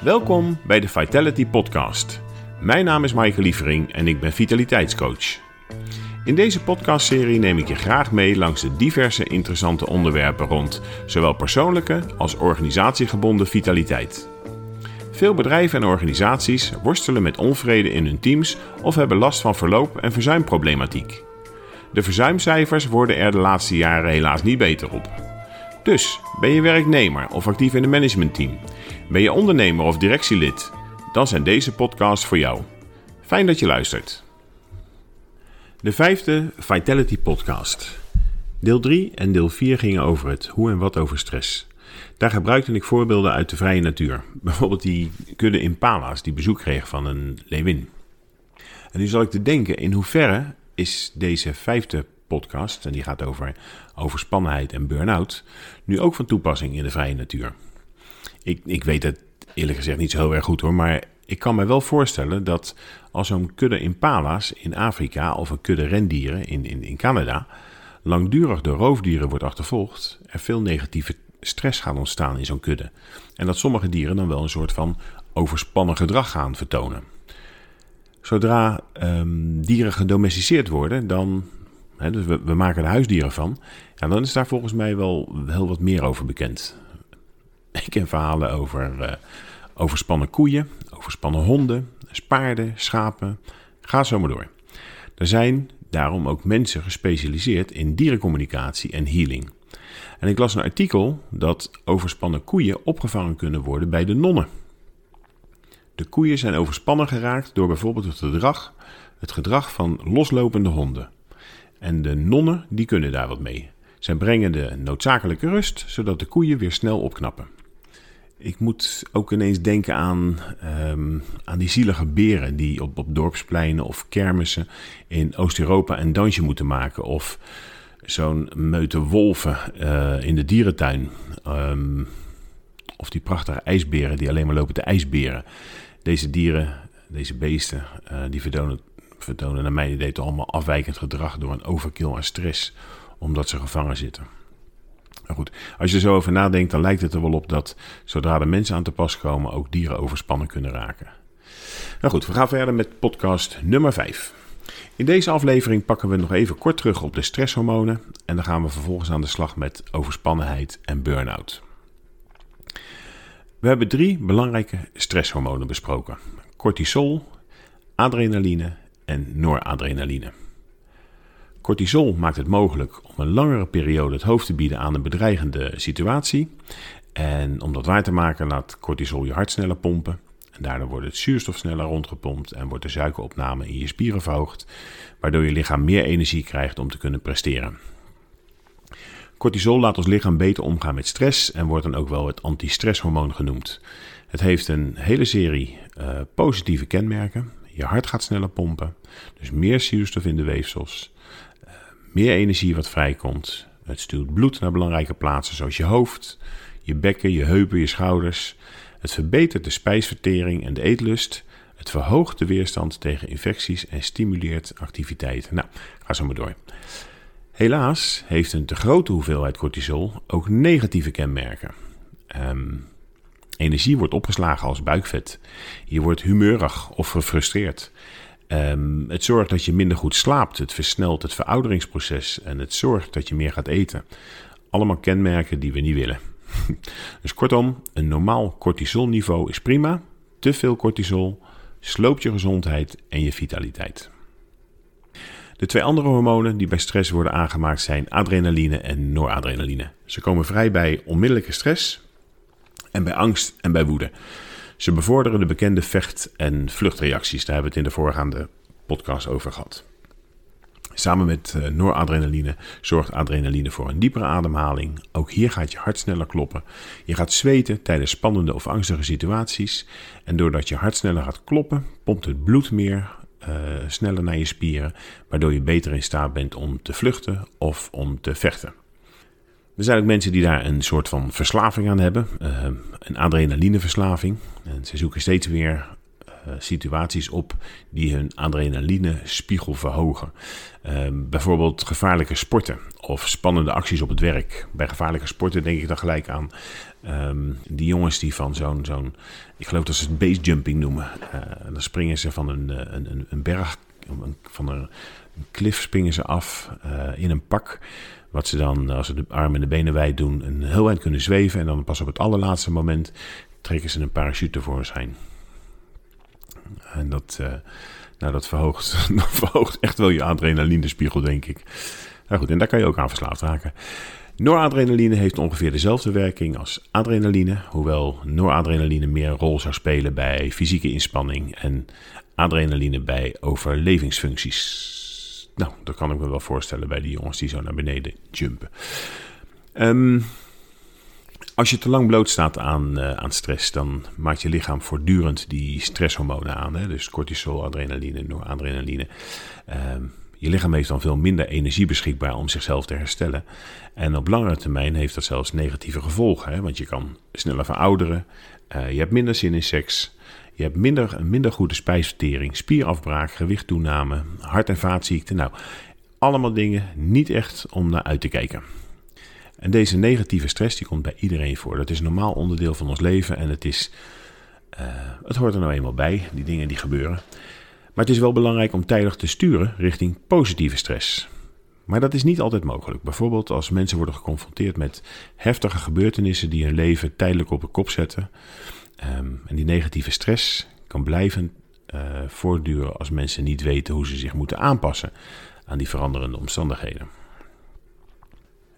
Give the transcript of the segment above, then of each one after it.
Welkom bij de Vitality Podcast. Mijn naam is Maaike Lievering en ik ben vitaliteitscoach. In deze podcastserie neem ik je graag mee langs de diverse interessante onderwerpen rond zowel persoonlijke als organisatiegebonden vitaliteit. Veel bedrijven en organisaties worstelen met onvrede in hun teams of hebben last van verloop- en verzuimproblematiek. De verzuimcijfers worden er de laatste jaren helaas niet beter op. Dus ben je werknemer of actief in een managementteam? Ben je ondernemer of directielid? Dan zijn deze podcasts voor jou. Fijn dat je luistert. De vijfde Vitality Podcast. Deel 3 en deel 4 gingen over het hoe en wat over stress. Daar gebruikte ik voorbeelden uit de vrije natuur. Bijvoorbeeld die kudde impala's die bezoek kreeg van een leeuwin. En nu zal ik te denken in hoeverre is deze vijfde podcast, en die gaat over overspannenheid en burn-out, nu ook van toepassing in de vrije natuur. Ik, ik weet het eerlijk gezegd niet zo heel erg goed hoor, maar ik kan me wel voorstellen dat als zo'n kudde impala's in Afrika of een kudde rendieren in, in, in Canada langdurig door roofdieren wordt achtervolgd, er veel negatieve stress gaat ontstaan in zo'n kudde. En dat sommige dieren dan wel een soort van overspannen gedrag gaan vertonen. Zodra um, dieren gedomesticeerd worden, dan, dus we, maken er huisdieren van, ja, dan is daar volgens mij wel heel wat meer over bekend. Ik ken verhalen over uh, overspannen koeien, overspannen honden, paarden, schapen. Ga zo maar door. Er zijn daarom ook mensen gespecialiseerd in dierencommunicatie en healing. En ik las een artikel dat overspannen koeien opgevangen kunnen worden bij de nonnen. De koeien zijn overspannen geraakt door bijvoorbeeld het gedrag, het gedrag van loslopende honden. En de nonnen die kunnen daar wat mee. Zij brengen de noodzakelijke rust, zodat de koeien weer snel opknappen. Ik moet ook ineens denken aan, um, aan die zielige beren die op, op dorpspleinen of kermissen in Oost-Europa een dansje moeten maken. Of zo'n meute wolven uh, in de dierentuin. Um, of die prachtige ijsberen die alleen maar lopen te ijsberen. Deze dieren, deze beesten, uh, die vertonen, vertonen naar mijn idee toch allemaal afwijkend gedrag door een overkill aan stress, omdat ze gevangen zitten. Maar goed, als je er zo over nadenkt, dan lijkt het er wel op dat zodra de mensen aan te pas komen, ook dieren overspannen kunnen raken. Nou goed, we gaan verder met podcast nummer 5. In deze aflevering pakken we nog even kort terug op de stresshormonen en dan gaan we vervolgens aan de slag met overspannenheid en burn-out. We hebben drie belangrijke stresshormonen besproken: cortisol, adrenaline en noradrenaline. Cortisol maakt het mogelijk om een langere periode het hoofd te bieden aan een bedreigende situatie. En om dat waar te maken laat cortisol je hart sneller pompen. En daardoor wordt het zuurstof sneller rondgepompt en wordt de suikeropname in je spieren verhoogd, waardoor je lichaam meer energie krijgt om te kunnen presteren. Cortisol laat ons lichaam beter omgaan met stress en wordt dan ook wel het antistresshormoon genoemd. Het heeft een hele serie uh, positieve kenmerken. Je hart gaat sneller pompen, dus meer zuurstof in de weefsels, uh, meer energie wat vrijkomt. Het stuurt bloed naar belangrijke plaatsen zoals je hoofd, je bekken, je heupen, je schouders. Het verbetert de spijsvertering en de eetlust. Het verhoogt de weerstand tegen infecties en stimuleert activiteit. Nou, ga zo maar door. Helaas heeft een te grote hoeveelheid cortisol ook negatieve kenmerken. Um, energie wordt opgeslagen als buikvet. Je wordt humeurig of gefrustreerd. Um, het zorgt dat je minder goed slaapt. Het versnelt het verouderingsproces en het zorgt dat je meer gaat eten. Allemaal kenmerken die we niet willen. dus kortom, een normaal cortisolniveau is prima. Te veel cortisol sloopt je gezondheid en je vitaliteit. De twee andere hormonen die bij stress worden aangemaakt zijn adrenaline en noradrenaline. Ze komen vrij bij onmiddellijke stress en bij angst en bij woede. Ze bevorderen de bekende vecht- en vluchtreacties. Daar hebben we het in de voorgaande podcast over gehad. Samen met uh, noradrenaline zorgt adrenaline voor een diepere ademhaling. Ook hier gaat je hart sneller kloppen. Je gaat zweten tijdens spannende of angstige situaties. En doordat je hart sneller gaat kloppen, pompt het bloed meer uh, sneller naar je spieren, waardoor je beter in staat bent om te vluchten of om te vechten. Er zijn ook mensen die daar een soort van verslaving aan hebben, uh, een adrenalineverslaving. En ze zoeken steeds weer uh, situaties op die hun adrenalinespiegel verhogen. bijvoorbeeld gevaarlijke sporten of spannende acties op het werk. Bij gevaarlijke sporten denk ik dan gelijk aan um, die jongens die van zo'n, zo'n ik geloof dat ze het basejumping noemen. Uh, dan springen ze van een, een, een, berg, van een, klif springen ze af in een pak. Wat ze dan, als ze de armen en de benen wijd doen, een heel eind kunnen zweven. En dan pas op het allerlaatste moment trekken ze een parachute tevoorschijn. En dat, uh, nou, dat, verhoogt, verhoogt echt wel je adrenalinespiegel, denk ik. Nou goed, en daar kan je ook aan verslaafd raken. Noradrenaline heeft ongeveer dezelfde werking als adrenaline, hoewel noradrenaline meer rol zou spelen bij fysieke inspanning en adrenaline bij overlevingsfuncties. Nou, dat kan ik me wel voorstellen bij die jongens die zo naar beneden jumpen. Um, als je te lang blootstaat aan, uh, aan stress, dan maakt je lichaam voortdurend die stresshormonen aan. Hè? Dus cortisol, adrenaline, noradrenaline. Um, je lichaam heeft dan veel minder energie beschikbaar om zichzelf te herstellen. En op langere termijn heeft dat zelfs negatieve gevolgen. Hè? Want je kan sneller verouderen, uh, je hebt minder zin in seks, je hebt minder, een minder goede spijsvertering, spierafbraak, gewichttoename, hart- en vaatziekten. Nou, allemaal dingen niet echt om naar uit te kijken. En deze negatieve stress die komt bij iedereen voor. Dat is een normaal onderdeel van ons leven en het, is, uh, het hoort er nou eenmaal bij, die dingen die gebeuren. Maar het is wel belangrijk om tijdig te sturen richting positieve stress. Maar dat is niet altijd mogelijk. Bijvoorbeeld als mensen worden geconfronteerd met heftige gebeurtenissen die hun leven tijdelijk op de kop zetten. Um, en die negatieve stress kan blijven uh, voortduren als mensen niet weten hoe ze zich moeten aanpassen aan die veranderende omstandigheden.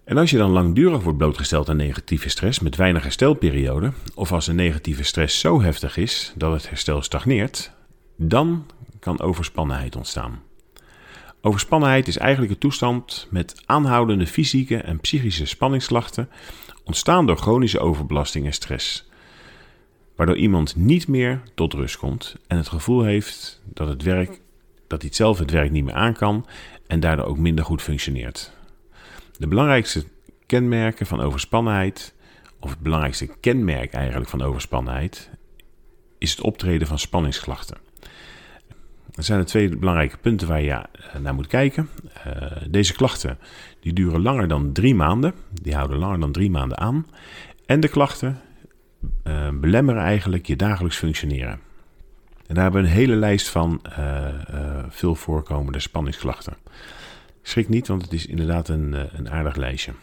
En als je dan langdurig wordt blootgesteld aan negatieve stress met weinig herstelperiode, of als een negatieve stress zo heftig is dat het herstel stagneert, dan kan overspannenheid ontstaan. Overspannenheid is eigenlijk een toestand met aanhoudende fysieke en psychische spanningsklachten, ontstaan door chronische overbelasting en stress. Waardoor iemand niet meer tot rust komt en het gevoel heeft dat, het werk, dat hij zelf het werk niet meer aan kan en daardoor ook minder goed functioneert. De belangrijkste kenmerken van overspannenheid, of het belangrijkste kenmerk eigenlijk van overspannenheid, is het optreden van spanningsklachten. Er zijn er twee belangrijke punten waar je eh, naar moet kijken. Uh, deze klachten die duren langer dan drie maanden. Die houden langer dan drie maanden aan. En de klachten uh, belemmeren eigenlijk je dagelijks functioneren. En daar hebben we een hele lijst van veel voorkomende spanningsklachten. Schrik niet, want het is inderdaad een, een aardig lijstje.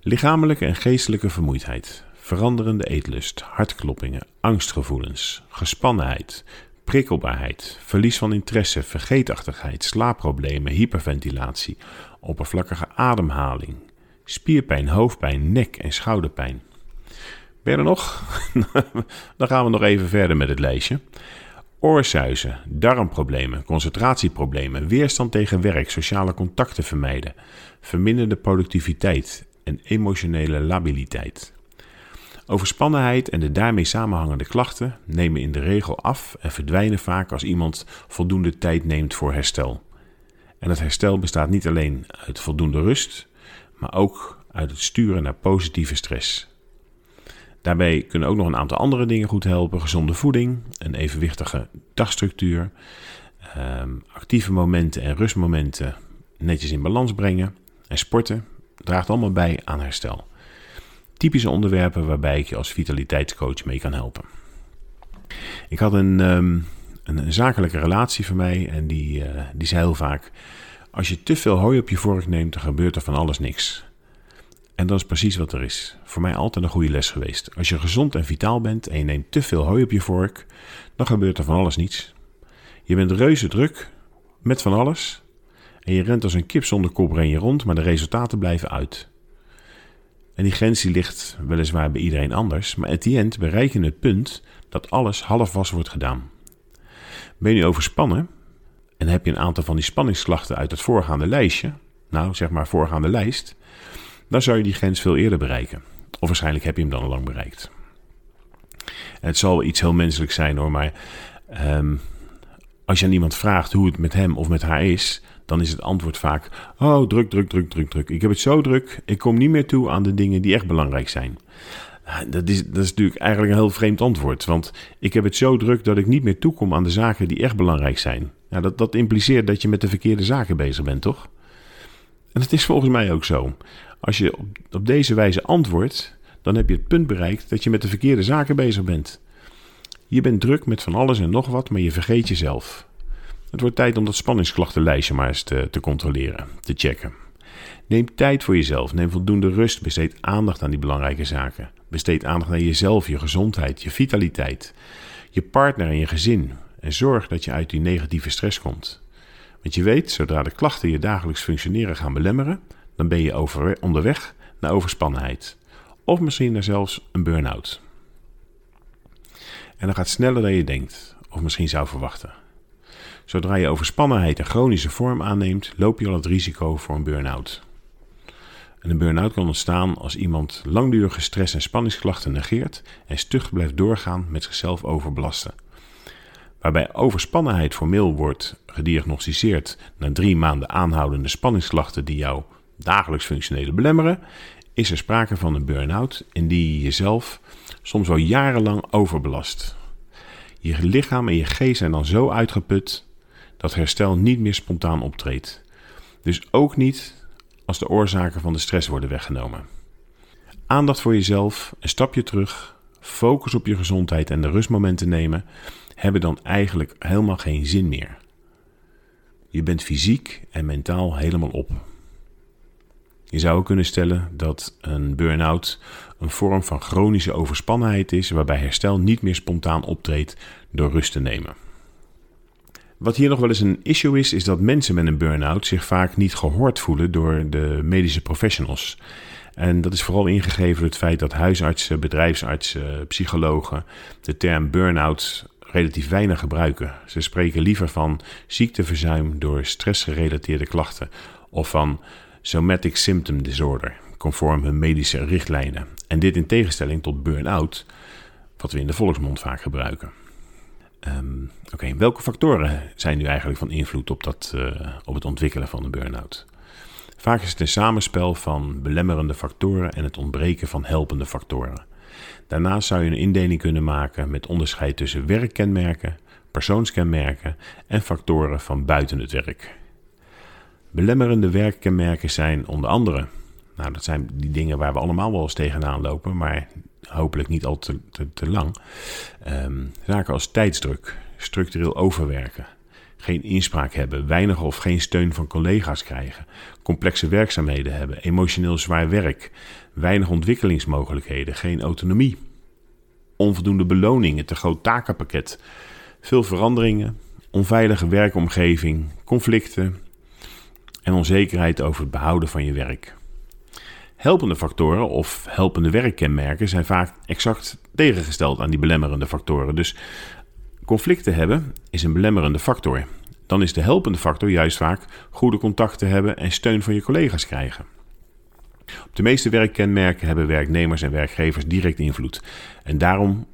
Lichamelijke en geestelijke vermoeidheid, veranderende eetlust, hartkloppingen, angstgevoelens, gespannenheid, prikkelbaarheid, verlies van interesse, vergeetachtigheid, slaapproblemen, hyperventilatie, oppervlakkige ademhaling, spierpijn, hoofdpijn, nek- en schouderpijn. Ben nog? Dan gaan we nog even verder met het lijstje. Oorsuizen, darmproblemen, concentratieproblemen, weerstand tegen werk, sociale contacten vermijden, verminderde productiviteit en emotionele labiliteit. Overspannenheid en de daarmee samenhangende klachten nemen in de regel af en verdwijnen vaak als iemand voldoende tijd neemt voor herstel. En dat herstel bestaat niet alleen uit voldoende rust, maar ook uit het sturen naar positieve stress. Daarbij kunnen ook nog een aantal andere dingen goed helpen: gezonde voeding, een evenwichtige dagstructuur, ehm, actieve momenten en rustmomenten netjes in balans brengen en sporten draagt allemaal bij aan herstel typische onderwerpen waarbij ik je als vitaliteitscoach mee kan helpen. Ik had een, um, een, zakelijke relatie van mij en die, uh, die zei heel vaak: Als je te veel hooi op je vork neemt, dan gebeurt er van alles niks. En dat is precies wat er is. Voor mij altijd een goede les geweest. Als je gezond en vitaal bent en je neemt te veel hooi op je vork, dan gebeurt er van alles niets. Je bent reuze druk met van alles. En je rent als een kip zonder kop je rond, maar de resultaten blijven uit. En die grens die ligt weliswaar bij iedereen anders, maar at the end bereik je het punt dat alles half was wordt gedaan. Ben je overspannen en heb je een aantal van die spanningsklachten uit het voorgaande lijstje, nou zeg maar voorgaande lijst, dan zou je die grens veel eerder bereiken. Of waarschijnlijk heb je hem dan al lang bereikt. En het zal iets heel menselijks zijn hoor, maar um, als je aan iemand vraagt hoe het met hem of met haar is, dan is het antwoord vaak: Oh, druk, druk, druk, druk, druk. Ik heb het zo druk, ik kom niet meer toe aan de dingen die echt belangrijk zijn. Dat is, dat is natuurlijk eigenlijk een heel vreemd antwoord. Want ik heb het zo druk dat ik niet meer toekom aan de zaken die echt belangrijk zijn. Dat, dat impliceert dat je met de verkeerde zaken bezig bent, toch? En het is volgens mij ook zo. Als je op, deze wijze antwoordt, dan heb je het punt bereikt dat je met de verkeerde zaken bezig bent. Je bent druk met van alles en nog wat, maar je vergeet jezelf. Het wordt tijd om dat spanningsklachtenlijstje maar eens te, te controleren, te checken. Neem tijd voor jezelf, neem voldoende rust, besteed aandacht aan die belangrijke zaken. Besteed aandacht aan jezelf, je gezondheid, je vitaliteit, je partner en je gezin. En zorg dat je uit die negatieve stress komt. Want je weet, zodra de klachten je dagelijks functioneren gaan belemmeren, dan ben je over, onderweg naar overspannenheid. Of misschien naar zelfs een burn-out. En dat gaat sneller dan je denkt, of misschien zou verwachten. Zodra je overspannenheid een chronische vorm aanneemt, loop je al het risico voor een burn-out. En een burn-out kan ontstaan als iemand langdurige stress- en spanningsklachten negeert en stug blijft doorgaan met zichzelf overbelasten. Waarbij overspannenheid formeel wordt gediagnosticeerd na drie maanden aanhoudende spanningsklachten die jou dagelijks functionele belemmeren, is er sprake van een burn-out in die je jezelf soms al jarenlang overbelast. Je lichaam en je geest zijn dan zo uitgeput dat herstel niet meer spontaan optreedt. Dus ook niet als de oorzaken van de stress worden weggenomen. Aandacht voor jezelf, een stapje terug, focus op je gezondheid en de rustmomenten nemen, hebben dan eigenlijk helemaal geen zin meer. Je bent fysiek en mentaal helemaal op. Je zou kunnen stellen dat een burn-out een vorm van chronische overspannenheid is, waarbij herstel niet meer spontaan optreedt door rust te nemen. Wat hier nog wel eens een issue is, is dat mensen met een burn-out zich vaak niet gehoord voelen door de medische professionals. En dat is vooral ingegeven door het feit dat huisartsen, bedrijfsartsen, psychologen de term burn-out relatief weinig gebruiken. Ze spreken liever van ziekteverzuim door stressgerelateerde klachten of van somatic symptom disorder, conform hun medische richtlijnen. En dit in tegenstelling tot burn-out, wat we in de volksmond vaak gebruiken. Ehm, oké, welke factoren zijn nu eigenlijk van invloed op, dat, uh, op het ontwikkelen van een burn-out? Vaak is het een samenspel van belemmerende factoren en het ontbreken van helpende factoren. Daarnaast zou je een indeling kunnen maken met onderscheid tussen werkkenmerken, persoonskenmerken en factoren van buiten het werk. Belemmerende werkkenmerken zijn onder andere, nou dat zijn die dingen waar we allemaal wel eens tegenaan lopen, maar hopelijk niet al te, te, lang. Um, zaken als tijdsdruk, structureel overwerken, geen inspraak hebben, weinig of geen steun van collega's krijgen, complexe werkzaamheden hebben, emotioneel zwaar werk, weinig ontwikkelingsmogelijkheden, geen autonomie, onvoldoende beloningen, te groot takenpakket, veel veranderingen, onveilige werkomgeving, conflicten en onzekerheid over het behouden van je werk. Helpende factoren of helpende werkkenmerken zijn vaak exact tegengesteld aan die belemmerende factoren. Dus conflicten hebben is een belemmerende factor. Dan is de helpende factor juist vaak goede contacten hebben en steun van je collega's krijgen. Op de meeste werkkenmerken hebben werknemers en werkgevers direct invloed. En daarom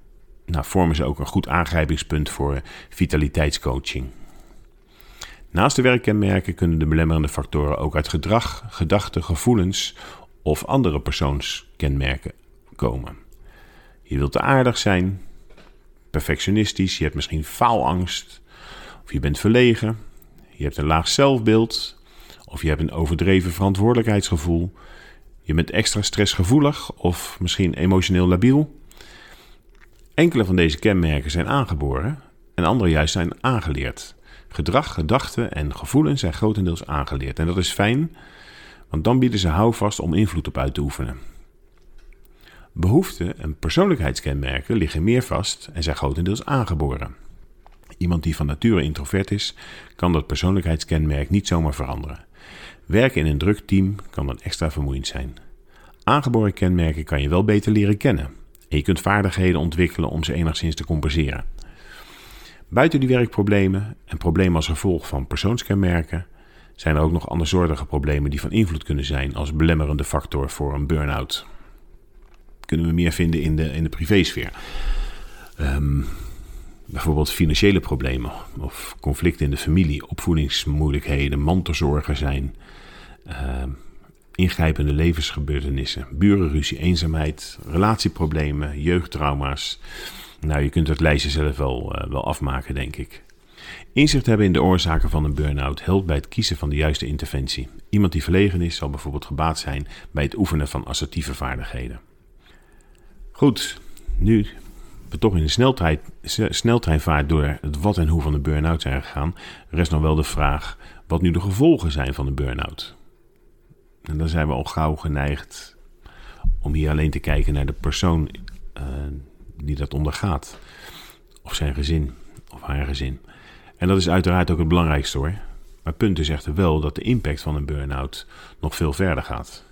nou, vormen ze ook een goed aangrijpingspunt voor vitaliteitscoaching. Naast de werkkenmerken kunnen de belemmerende factoren ook uit gedrag, gedachten, gevoelens of andere persoonskenmerken komen. Je wilt te aardig zijn, perfectionistisch, je hebt misschien faalangst, of je bent verlegen, je hebt een laag zelfbeeld, of je hebt een overdreven verantwoordelijkheidsgevoel, je bent extra stressgevoelig of misschien emotioneel labiel. Enkele van deze kenmerken zijn aangeboren en andere juist zijn aangeleerd. Gedrag, gedachten en gevoelens zijn grotendeels aangeleerd. En dat is fijn, want dan bieden ze houvast om invloed op uit te oefenen. Behoeften en persoonlijkheidskenmerken liggen meer vast en zijn grotendeels aangeboren. Iemand die van nature introvert is, kan dat persoonlijkheidskenmerk niet zomaar veranderen. Werken in een druk team kan dan extra vermoeiend zijn. Aangeboren kenmerken kan je wel beter leren kennen en je kunt vaardigheden ontwikkelen om ze enigszins te compenseren. Buiten die werkproblemen en problemen als gevolg van persoonskenmerken zijn er ook nog andersoortige problemen die van invloed kunnen zijn als belemmerende factor voor een burn-out. Kunnen we meer vinden in de, in de privésfeer. Um, bijvoorbeeld financiële problemen of conflicten in de familie, opvoedingsmoeilijkheden, mantelzorgen zijn, uh, ingrijpende levensgebeurtenissen, burenruzie, eenzaamheid, relatieproblemen, jeugdtrauma's. Nou, je kunt het lijstje zelf wel, uh, wel afmaken, denk ik. Inzicht hebben in de oorzaken van een burn-out helpt bij het kiezen van de juiste interventie. Iemand die verlegen is, zal bijvoorbeeld gebaat zijn bij het oefenen van assertieve vaardigheden. Goed, nu we toch in de sneltrein, sneltreinvaart door het wat en hoe van de burn-out zijn gegaan, rest nog wel de vraag wat nu de gevolgen zijn van de burn-out. En dan zijn we al gauw geneigd om hier alleen te kijken naar de persoon uh, die dat ondergaat. Of zijn gezin, of haar gezin. En dat is uiteraard ook het belangrijkste hoor. Maar punt is echter wel dat de impact van een burn-out nog veel verder gaat.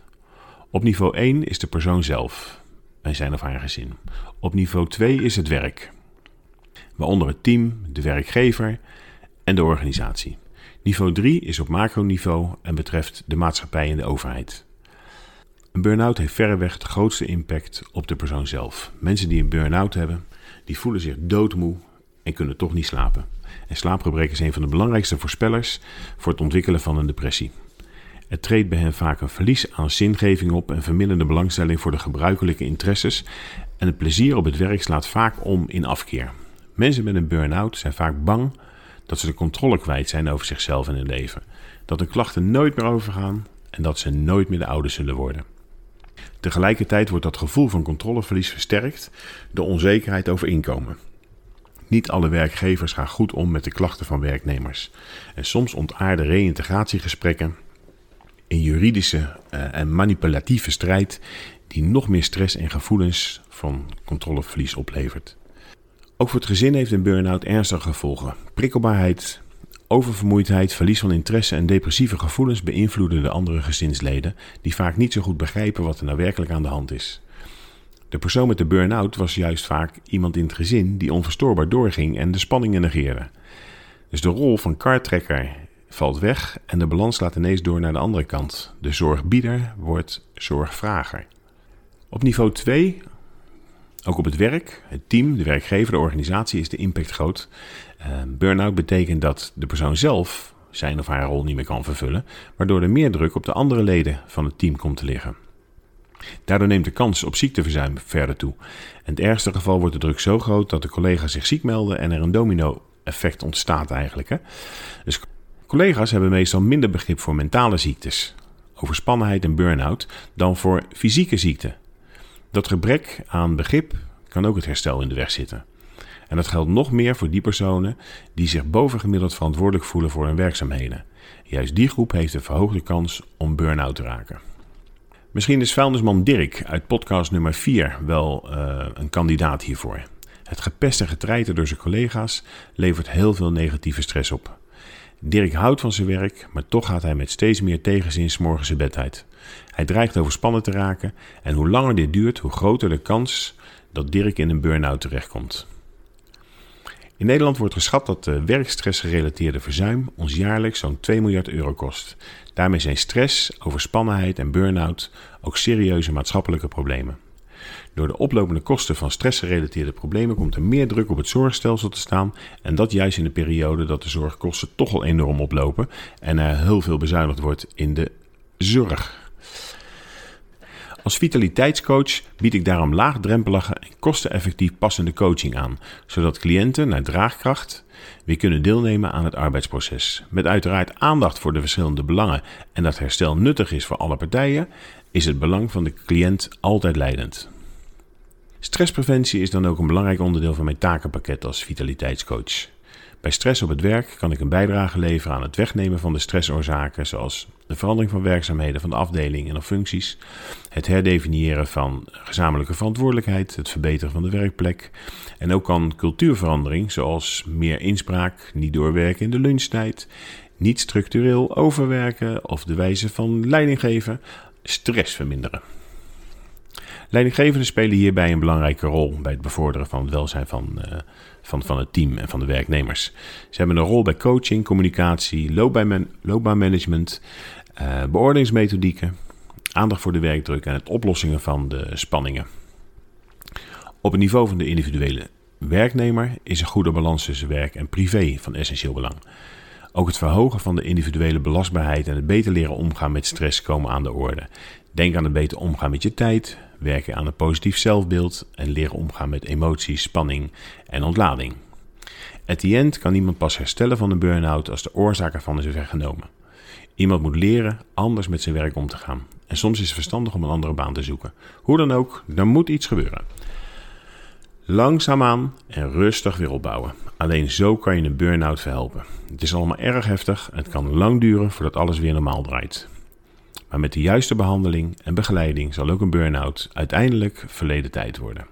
Op niveau 1 is de persoon zelf, bij zijn of haar gezin. Op niveau 2 is het werk, waaronder het team, de werkgever en de organisatie. Niveau 3 is op macroniveau en betreft de maatschappij en de overheid. Een burn-out heeft verreweg de grootste impact op de persoon zelf. Mensen die een burn-out hebben, die voelen zich doodmoe en kunnen toch niet slapen. En slaapgebrek is een van de belangrijkste voorspellers voor het ontwikkelen van een depressie. Er treedt bij hen vaak een verlies aan zingeving op en verminderde belangstelling voor de gebruikelijke interesses en het plezier op het werk slaat vaak om in afkeer. Mensen met een burn-out zijn vaak bang dat ze de controle kwijt zijn over zichzelf en hun leven, dat de klachten nooit meer overgaan en dat ze nooit meer de oude zullen worden. Tegelijkertijd wordt dat gevoel van controleverlies versterkt door onzekerheid over inkomen. Niet alle werkgevers gaan goed om met de klachten van werknemers. En soms ontaarden reïntegratiegesprekken in juridische uh, en manipulatieve strijd die nog meer stress en gevoelens van controleverlies oplevert. Ook voor het gezin heeft een burn-out ernstige gevolgen. Prikkelbaarheid, oververmoeidheid, verlies van interesse en depressieve gevoelens beïnvloeden de andere gezinsleden, die vaak niet zo goed begrijpen wat er nou werkelijk aan de hand is. De persoon met de burn-out was juist vaak iemand in het gezin die onverstoorbaar doorging en de spanningen negeerde. Dus de rol van kartrekker valt weg en de balans slaat ineens door naar de andere kant. De zorgbieder wordt zorgvrager. Op niveau 2, ook op het werk, het team, de werkgever, de organisatie, is de impact groot. Uh, burn-out betekent dat de persoon zelf zijn of haar rol niet meer kan vervullen, waardoor er meer druk op de andere leden van het team komt te liggen. Daardoor neemt de kans op ziekteverzuim verder toe. In het ergste geval wordt de druk zo groot dat de collega's zich ziek melden en er een domino-effect ontstaat eigenlijk. Hè? Dus collega's hebben meestal minder begrip voor mentale ziektes, overspannenheid en burn-out, dan voor fysieke ziekten. Dat gebrek aan begrip kan ook het herstel in de weg zitten. En dat geldt nog meer voor die personen die zich bovengemiddeld verantwoordelijk voelen voor hun werkzaamheden. Juist die groep heeft een verhoogde kans om burn-out te raken. Misschien is vuilnisman Dirk uit podcast nummer 4 wel uh, een kandidaat hiervoor. Het gepest en getreiten door zijn collega's levert heel veel negatieve stress op. Dirk houdt van zijn werk, maar toch gaat hij met steeds meer tegenzin morgens zijn bed. Hij dreigt overspannen te raken en hoe langer dit duurt, hoe groter de kans dat Dirk in een burn-out terechtkomt. In Nederland wordt geschat dat de werkstressgerelateerde verzuim ons jaarlijks zo'n 2 miljard euro kost. Daarmee zijn stress, overspannenheid en burn-out ook serieuze maatschappelijke problemen. Door de oplopende kosten van stressgerelateerde problemen komt er meer druk op het zorgstelsel te staan. En dat juist in de periode dat de zorgkosten toch al enorm oplopen en er heel veel bezuinigd wordt in de zorg. Als vitaliteitscoach bied ik daarom laagdrempelige en kosteneffectief passende coaching aan, zodat cliënten naar draagkracht weer kunnen deelnemen aan het arbeidsproces. Met uiteraard aandacht voor de verschillende belangen en dat herstel nuttig is voor alle partijen, is het belang van de cliënt altijd leidend. Stresspreventie is dan ook een belangrijk onderdeel van mijn takenpakket als vitaliteitscoach. Bij stress op het werk kan ik een bijdrage leveren aan het wegnemen van de stressoorzaken, zoals de verandering van werkzaamheden van de afdeling en of functies, het herdefiniëren van gezamenlijke verantwoordelijkheid, het verbeteren van de werkplek en ook kan cultuurverandering, zoals meer inspraak, niet doorwerken in de lunchtijd, niet structureel overwerken of de wijze van leiding geven, stress verminderen. Leidinggevenden spelen hierbij een belangrijke rol bij het bevorderen van het welzijn van, uh, van, van het team en van de werknemers. Ze hebben een rol bij coaching, communicatie, loopbaanmanagement, uh, beoordelingsmethodieken, aandacht voor de werkdruk en het oplossingen van de spanningen. Op het niveau van de individuele werknemer is een goede balans tussen werk en privé van essentieel belang. Ook het verhogen van de individuele belastbaarheid en het beter leren omgaan met stress komen aan de orde. Denk aan het beter omgaan met je tijd, werken aan een positief zelfbeeld en leren omgaan met emoties, spanning en ontlading. At the end kan iemand pas herstellen van een burn-out als de oorzaak ervan is weggenomen. Iemand moet leren anders met zijn werk om te gaan. En soms is het verstandig om een andere baan te zoeken. Hoe dan ook, er moet iets gebeuren. Langzaamaan en rustig weer opbouwen. Alleen zo kan je een burn-out verhelpen. Het is allemaal erg heftig en het kan lang duren voordat alles weer normaal draait. Maar met de juiste behandeling en begeleiding zal ook een burn-out uiteindelijk verleden tijd worden.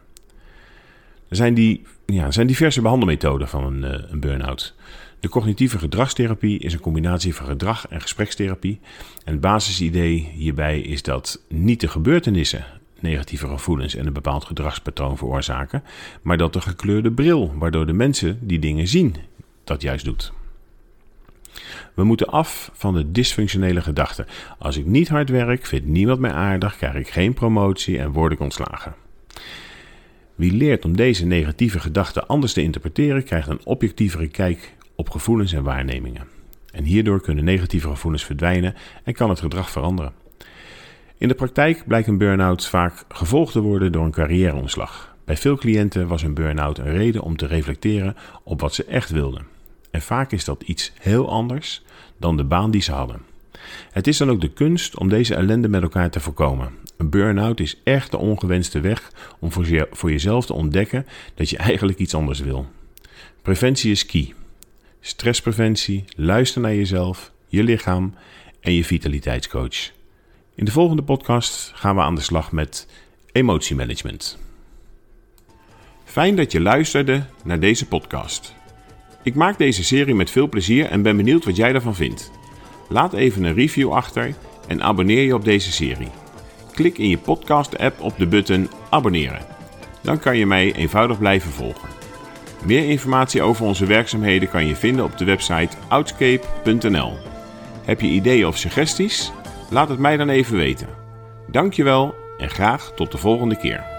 Er zijn, die, ja, er zijn diverse behandelmethoden van een, uh, een burn-out. De cognitieve gedragstherapie is een combinatie van gedrag en gesprekstherapie. En het basisidee hierbij is dat niet de gebeurtenissen negatieve gevoelens en een bepaald gedragspatroon veroorzaken, maar dat de gekleurde bril, waardoor de mensen die dingen zien, dat juist doet. We moeten af van de dysfunctionele gedachte. Als ik niet hard werk, vindt niemand mij aardig, krijg ik geen promotie en word ik ontslagen. Wie leert om deze negatieve gedachten anders te interpreteren, krijgt een objectievere kijk op gevoelens en waarnemingen. En hierdoor kunnen negatieve gevoelens verdwijnen en kan het gedrag veranderen. In de praktijk blijkt een burn-out vaak gevolgd te worden door een carrièreomslag. Bij veel cliënten was een burn-out een reden om te reflecteren op wat ze echt wilden. En vaak is dat iets heel anders dan de baan die ze hadden. Het is dan ook de kunst om deze ellende met elkaar te voorkomen. Een burn-out is echt de ongewenste weg om voor, jezelf te ontdekken dat je eigenlijk iets anders wil. Preventie is key. Stresspreventie, luister naar jezelf, je lichaam en je vitaliteitscoach. In de volgende podcast gaan we aan de slag met emotiemanagement. Fijn dat je luisterde naar deze podcast. Ik maak deze serie met veel plezier en ben benieuwd wat jij ervan vindt. Laat even een review achter en abonneer je op deze serie. Klik in je podcast-app op de button abonneren. Dan kan je mij eenvoudig blijven volgen. Meer informatie over onze werkzaamheden kan je vinden op de website outscape.nl. Heb je ideeën of suggesties? Laat het mij dan even weten. Dankjewel en graag tot de volgende keer.